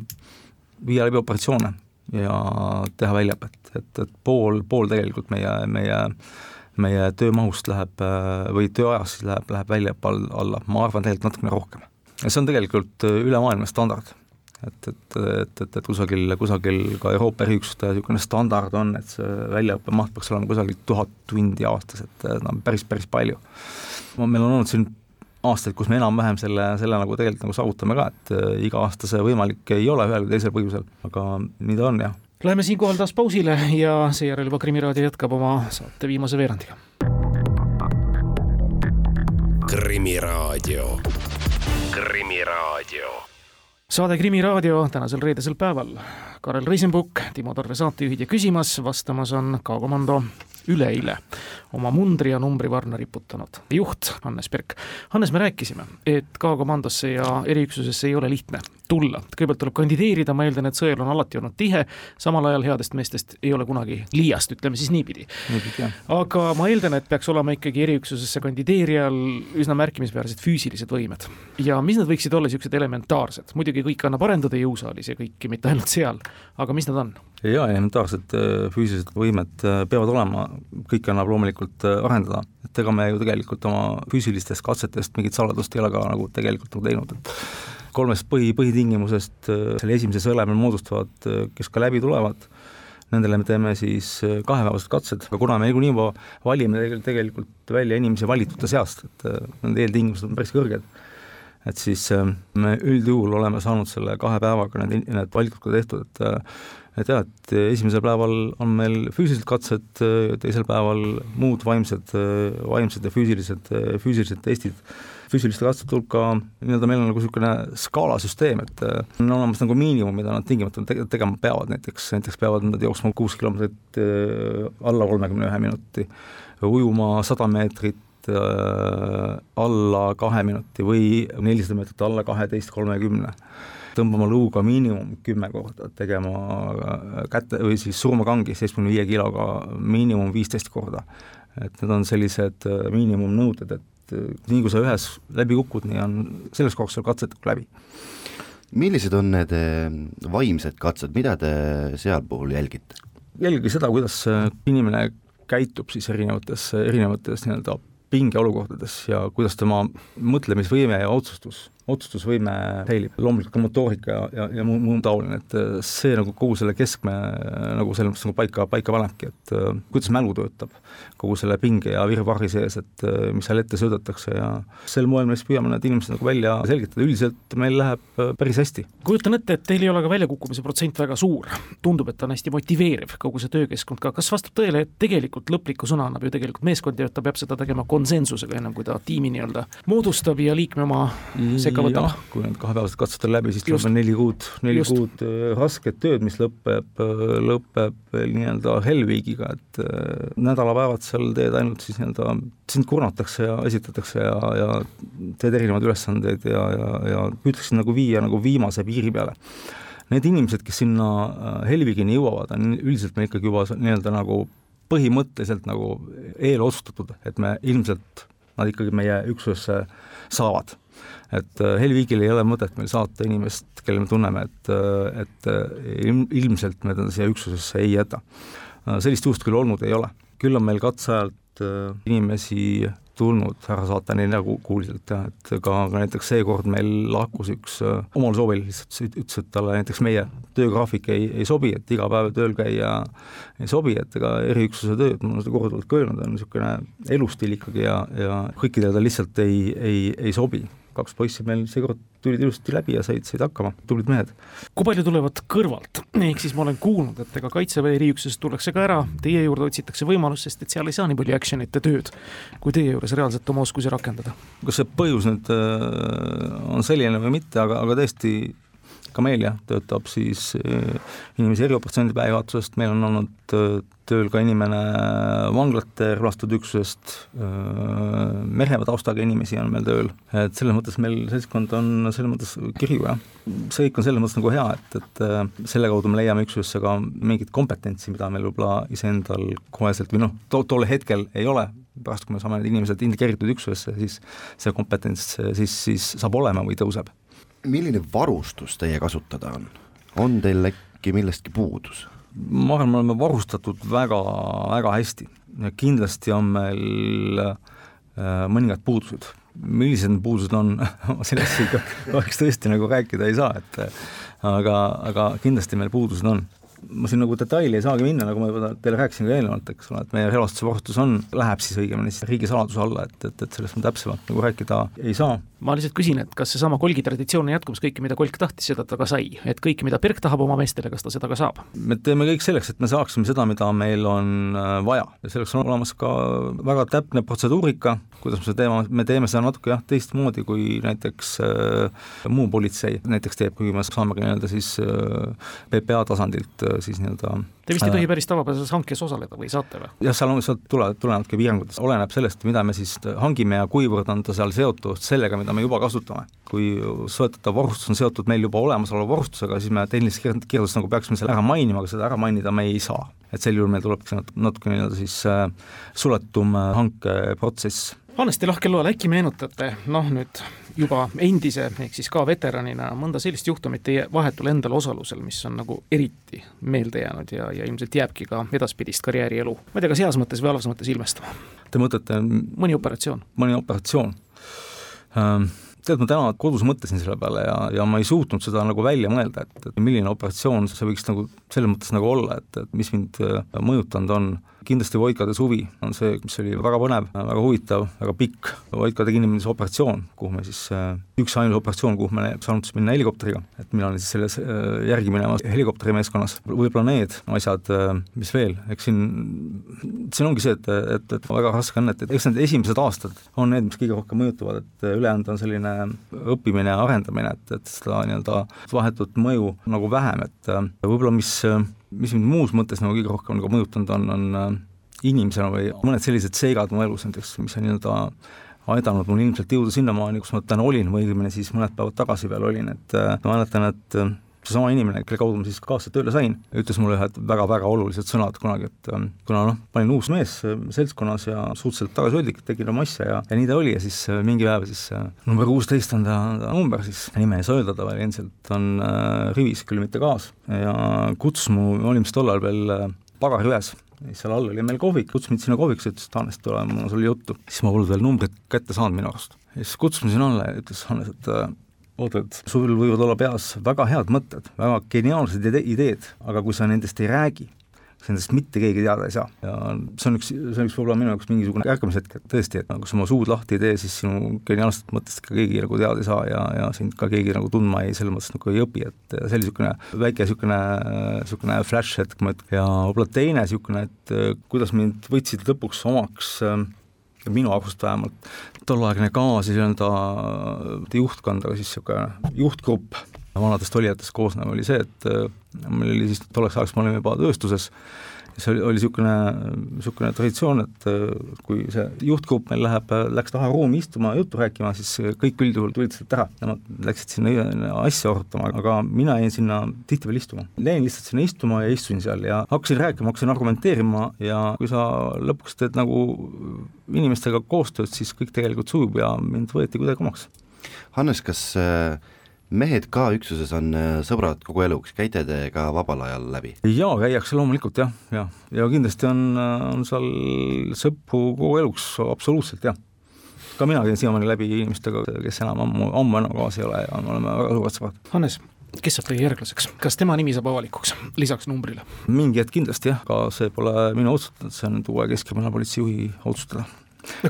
viia läbi operatsioone ja teha väljaõpet, et, et pool, pool tegelikult meie, meie meie töömahust läheb äh, või tööajast läheb, läheb väljaõppe alla, ma arvan tegelikult natukene rohkem. ja see on tegelikult ülemaailmne standard et, et, et, et, et kusagil, kusagil ka Euroopa eriüksuste niisugune standard on, et see väljaõppe maht peaks olema kusagil tuhat tundi aastas, et no päris, päris palju. meil on olnud siin aastaid, kus me enam-vähem selle, selle nagu tegelikult nagu saavutame ka, et äh, iga aasta see võimalik ei ole ühel või teisel põhjusel, aga nii ta on, jah. Läheme siinkohal taas pausile ja seejärel juba Krimiraadio jätkab oma saate viimase veerandiga. krimiraadio, Krimiraadio saade Krimiraadio tänasel reedesel päeval. Karel Reisenbuk, Timo Tarve saatejuhid ja küsimas, vastamas on K-komando üleeile oma mundri ja numbrivarna riputanud juht Hannes Perk. Hannes, me rääkisime, et K-komandosse ja eriüksusesse ei ole lihtne tulla. kõigepealt tuleb kandideerida, ma eeldan, et sõel on alati olnud tihe, samal ajal headest meestest ei ole kunagi liiast, ütleme siis niipidi. aga ma eeldan, et peaks olema ikkagi eriüksusesse kandideerijal üsna märkimisväärsed füüsilised võimed. ja mis nad võiksid olla, niisugused elementaarsed, muidugi kõike annab arendada jõusaalis ja kõike, mitte ainult seal, aga mis nad on? Jaa, elementaarsed äh, füüsilised võimed äh, peavad olema, kõike annab loomulikult äh, arendada, et ega me ju tegelikult oma füüsilistest katsetest mingit saladust ei ole ka nagu tegelikult nagu teinud, et kolmest põhi, põhitingimusest selle esimese sõeleme moodustavad, kes ka läbi tulevad, nendele me teeme siis kahepäevased katsed, aga kuna me niikuinii valime tegelikult välja inimesi valitute seast, et nende eeltingimused on päris kõrged, et siis me üldjuhul oleme saanud selle kahe päevaga need, need valikud ka tehtud, et et jah, et esimesel päeval on meil füüsilised katsed, teisel päeval muud vaimsed, vaimsed ja füüsilised, füüsilised testid. füüsiliste katsete hulka nii-öelda meil on nagu niisugune skaalasüsteem, et on olemas nagu miinimum, mida nad tingimata te tegema peavad, näiteks, näiteks peavad nad jooksma kuus kilomeetrit alla kolmekümne ühe minuti, ujuma sada meetrit alla kahe minuti või nelisada meetrit alla kaheteist kolmekümne tõmbama luuga miinimum kümme korda, tegema käte või siis surmakangi seitsmekümne viie kiloga miinimum viisteist korda. et need on sellised äh, miinimumnõuded, et äh, nii kui sa ühes läbi kukud, nii on selles korras sul katsetab läbi. millised on need äh, vaimsed katsed, mida te seal puhul jälgite? jälgige seda, kuidas inimene käitub siis erinevates, erinevates nii-öelda pingeolukordades ja kuidas tema mõtlemisvõime ja otsustus otsustusvõime säilib, loomulikult ka motoorika ja, ja, ja muu, muu taoline, et äh, see nagu kogu selle keskme äh, nagu selles mõttes nagu paika, paika panebki, et uh, kuidas mälu töötab kogu selle pinge ja virvarri sees, et mis seal ette söödetakse ja sel moel me siis püüame need inimesed nagu välja selgitada, üldiselt meil läheb päris hästi. kujutan ette, et teil ei ole ka väljakukkumise protsent väga suur, tundub, et ta on hästi motiveeriv, kogu see töökeskkond ka, kas vastab tõele, et tegelikult lõpliku sõna annab ju tegelikult meeskond ja ta peab seda tegema konsensusega, ennem kui ta tiimi nii-öelda moodustab ja liikme oma mm sekka võtab. kui need kahepäevased katsed on läbi, siis tuleb veel neli kuud, neli just. kuud äh, rasket tööd, mis lõpeb, äh, lõpeb veel nii-öelda Hellweegiga, et äh, nädalapäevad seal teed ainult siis nii-öelda, sind kurnatakse ja esitatakse ja, ja teed erinevaid ülesandeid ja, ja, ja püütakse nagu viia nagu viimase piiri peale. Need inimesed, kes sinna Hellweegini jõuavad, on üldiselt meil ikkagi juba nii-öelda nagu põhimõtteliselt nagu eelotsustatud, et me ilmselt nad ikkagi meie üksusesse saavad et äh, Helviigil ei ole mõtet meil saata inimest, kelle me tunneme, et, äh, et äh, ilm, ilmselt me teda siia üksusesse ei jäta. sellist juhust küll olnud ei ole, küll on meil katseajalt inimesi tulnud härra saata nii nagu kuulsalt jah, et ka, ka näiteks seekord meil lahkus üks omal soovil lihtsalt ütles, et talle näiteks meie töögraafik ei, ei sobi, et iga päev tööl käia ei sobi, et ega eriüksuse tööd, ma olen seda korduvalt ka öelnud, on niisugune elustiil ikkagi ja, ja kõikidele ta lihtsalt ei, ei, ei sobi kaks poissi meil seekord tulid ilusasti läbi ja said, said hakkama, tublid mehed. kui palju tulevad kõrvalt, ehk siis ma olen kuulnud, et ega Kaitseväe eriüksusest tullakse ka ära, teie juurde otsitakse võimalust, sest et seal ei saa nii palju action'it ja tööd, kui teie juures reaalselt oma oskusi rakendada. kas see põhjus nüüd äh, on selline või mitte, aga, aga tõesti ka meil jah, töötab siis äh, inimesi erioperatsioonide päevajuhatusest, meil on olnud äh, tööl ka inimene vanglate relvastatud üksusest, mereväe taustaga inimesi on meil tööl, et selles mõttes meil seltskond on selles mõttes kirju, jah. see kõik on selles mõttes nagu hea, et, et selle kaudu me leiame üksusesse ka mingit kompetentsi, mida meil võib-olla iseendal koheselt või noh, to-, tol hetkel ei ole, pärast kui me saame need inimesed integreeritud üksusesse, siis see kompetents siis, siis saab olema või tõuseb. Milline varustus teie kasutada on? on teil äkki millestki puudus? ma arvan, me oleme varustatud väga, väga hästi kindlasti on meil äh, mõningad puudused. millised need puudused on sellest ikka kahjuks tõesti nagu rääkida ei saa, et aga, aga kindlasti meil puudused on ma siin nagu detaili ei saagi minna, nagu ma juba teile rääkisin ka eelnevalt, eks ole, et meie relvastuse varustus on, läheb siis õigemini siis riigisaladuse alla, et, et, et sellest ma täpsemalt nagu rääkida ei saa. ma lihtsalt küsin, et kas seesama Kolgi traditsioon on jätkumas, kõike, mida Kolk tahtis, seda ta ka sai, et kõike, mida Berk tahab oma meestele, kas ta seda ka saab? me teeme kõik selleks, et me saaksime seda, mida meil on äh, vaja ja selleks on olemas ka väga täpne protseduurika, kuidas me seda teeme, me teeme seda natuke jah, teistmoodi kui näiteks äh, muu politsei näiteks teeb, kui me saame ka nii-öelda siis äh, PPA tasandilt äh, siis nii-öelda Te vist ei tohi päris tavapärases hankes osaleda või saate või? jah, seal on, sealt tulevad, tulenevad ka piirangud, oleneb sellest, mida me siis hangime ja kuivõrd on ta seal seotud sellega, mida me juba kasutame. kui soetatav varustus on seotud meil juba olemasoleva varustusega, siis me tehnilises kirjelduses nagu peaksime selle ära mainima, aga seda ära mainida me ei saa. et sel juhul meil tulebki natuke nii-öelda siis äh, suletum äh, hankeprotsess Hannes, te lahkel loal äkki meenutate, noh nüüd juba endise ehk siis ka veteranina mõnda sellist juhtumit teie vahetul endal osalusel, mis on nagu eriti meelde jäänud ja, ja ilmselt jääbki ka edaspidist karjäärielu, ma ei tea, kas heas mõttes või halvas mõttes ilmestama? Te mõtlete mõni operatsioon? mõni operatsioon ähm tead, ma täna kodus mõtlesin selle peale ja, ja ma ei suutnud seda nagu välja mõelda, et, et milline operatsioon see võiks nagu selles mõttes nagu olla, et, et mis mind äh, mõjutanud on kindlasti Voikade suvi on see, mis oli väga põnev, väga huvitav, väga pikk. Voikade kinnipidamise operatsioon, kuhu me siis, äh, üksainus operatsioon, kuhu me saanud siis minna helikopteriga, et mina olin siis selles äh, järgi minemas helikopterimeeskonnas. võib-olla need asjad, äh, mis veel, eks siin, siin ongi see, et, et, et väga raske on, et, et eks need esimesed aastad on need, mis kõige rohkem mõjutavad, et ülejäänud on selline õppimine ja arendamine, et, et seda nii-öelda vahetut mõju nagu vähem, et võib-olla mis mis mind muus mõttes nagu kõige rohkem nagu mõjutanud on, on äh, inimesena või mõned sellised seigad mu elus näiteks, mis on nii-öelda aidanud mul ilmselt jõuda sinnamaani, kus ma täna olin või õigemini siis mõned päevad tagasi veel olin, et äh, ma mäletan, et äh, seesama inimene, kelle kaudu ma siis kaasa tööle sain, ütles mulle ühed väga-väga olulised sõnad kunagi, et ähm, kuna noh, ma olin uus mees äh, seltskonnas ja suhteliselt tagasihoidlik, tegin oma asja ja, ja nii ta oli ja siis äh, mingi päev siis äh, number kuusteist on ta, ta number siis, nime ei saa öelda, ta veel endiselt on äh, rivis, küll mitte kaas ja kutsus mu, me olime siis tollal veel äh, pagariväes seal all oli meil kohvik, kutsus mind sinna kohvikusse, ütles, et Hannes, tule, mul on sulle juttu. siis ma polnud veel numbrit kätte saanud minu arust. ja siis kutsus mind sinna alla ja ütles Hannes, et et sul võivad olla peas väga head mõtted, väga geniaalsed ide ideed, aga kui sa nendest ei räägi, nendest mitte keegi teada ei saa. ja see on üks, see on üks võib-olla minu jaoks mingisugune ärkamishetk, et tõesti, et nagu sa oma suud lahti ei tee, siis sinu geniaalsetest mõttest ka keegi nagu teada ei saa ja, ja sind ka keegi nagu tundma ei, selles mõttes nagu ei õpi, et see oli niisugune väike niisugune, niisugune flash hetk, ma ütlen, ja võib-olla teine niisugune, et kuidas mind võtsid lõpuks omaks äh, minu arust vähemalt, tolleaegne siis nii-öelda juhtkond, aga siis niisugune juhtgrupp. Vanadest olijatest koosnev oli see, et äh, meil oli siis tolleks ajaks, me olime juba tööstuses, see oli, oli niisugune, niisugune traditsioon, et äh, kui see juhtgrupp meil läheb, läks taha ruumi istuma juttu rääkima, siis kõik üldjuhul tulid sealt ära, nemad läksid sinna asja arutama, aga mina jäin sinna tihtipeale istuma. Jäin lihtsalt sinna istuma ja istusin seal ja hakkasin rääkima, hakkasin argumenteerima ja kui sa lõpuks teed nagu inimestega koostööd, siis kõik tegelikult sujub ja mind võeti kuidagi omaks. Hannes, kas äh mehed ka üksuses on äh, sõbrad kogu eluks, käite te ka vabal ajal läbi? jaa, käiakse loomulikult jah, jah, ja kindlasti on, äh, on seal sõpru kogu eluks, absoluutselt jah. ka mina käin siiamaani läbi inimestega, kes enam ammu, ammu enam kaasa ei ole ja me oleme väga suured sõbrad. Hannes, kes saab teie järglaseks, kas tema nimi saab avalikuks, lisaks numbrile? mingi hetk kindlasti jah, aga see pole minu otsustada, see on nüüd uue Keskkriminaalpolitsei juhi otsustada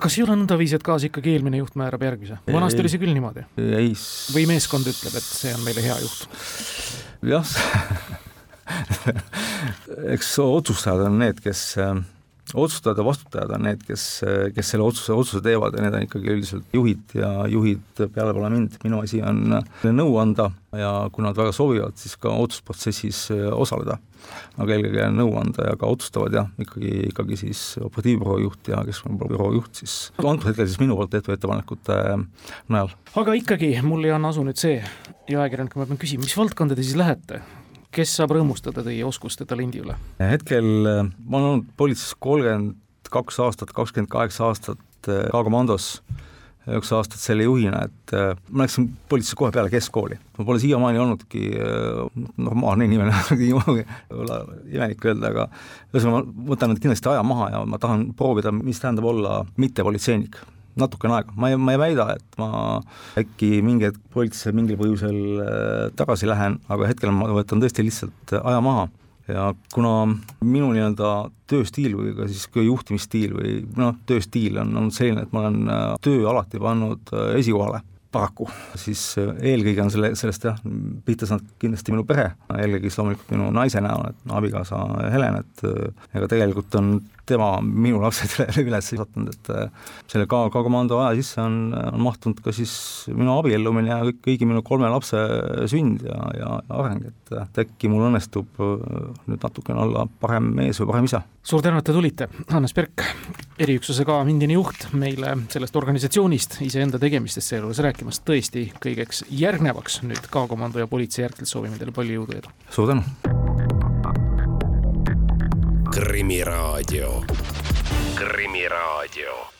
kas ei ole nõndaviisi, et kaas ikkagi eelmine juht määrab järgmise? vanasti oli see küll niimoodi. või meeskond ütleb, et see on meile hea juht? jah eks otsustajad on need, kes äh, otsustajad ja vastutajad on need, kes, kes selle otsuse, otsuse teevad ja need on ikkagi üldiselt juhid ja juhid peale pole mind, minu asi on nõu anda ja kui nad väga soovivad, siis ka otsusprotsessis osaleda. aga eelkõige nõu anda ja ka otsustavad jah, ikkagi, ikkagi siis operatiivbüroo juht ja keskkonnabüroo juht siis, antud hetkel siis minu poolt tehtud ettepanekute najal. aga ikkagi, mul ei anna asu nüüd see ja ajakirjanikuna ma pean küsima, mis valdkonda te siis lähete? Kes saab rõõmustada teie oskuste talendi üle? hetkel äh, ma olen olnud politseis kolmkümmend kaks aastat, kakskümmend kaheksa aastat äh, K-komandos, üks aastat selle juhina, et äh, ma läksin politseisse kohe peale keskkooli. ma pole siiamaani olnudki normaalne inimene võib-olla imelik öelda, aga ühesõnaga ma võtan nüüd kindlasti aja maha ja ma tahan proovida, mis tähendab olla mittepolitseinik natukene aega, ma ei, ma ei väida, et ma äkki mingi hetk politseisse mingil põhjusel äh, tagasi lähen, aga hetkel ma võtan tõesti lihtsalt aja maha. Ja kuna minu nii-öelda tööstiil või ka siis ka juhtimisstiil või noh, tööstiil on olnud selline, et ma olen äh, töö alati pannud äh, esikohale paraku, siis eelkõige on selle, sellest jah, pihta saanud kindlasti minu pere, eelkõige siis loomulikult minu naise näol, et no abikaasa Helen, et ega tegelikult on tema on minu lapsedele üles kasvatanud, et äh, selle K, K-komando aja sisse on, on mahtunud ka siis minu abiellumine ja kõik, kõigi minu kolme lapse sünd ja, ja areng, et, äkki mul õnnestub äh, nüüd natukene olla parem mees või parem isa. suur tänu, et te tulite, Hannes Perk, eriüksuse K endine juht, meile sellest organisatsioonist, iseenda tegemistest sealjuures rääkimas, tõesti kõigeks järgnevaks nüüd K-komando ja politsei järgselt soovime teile palju jõudu ja edu! suur tänu! Krimiraadio. krimiraadio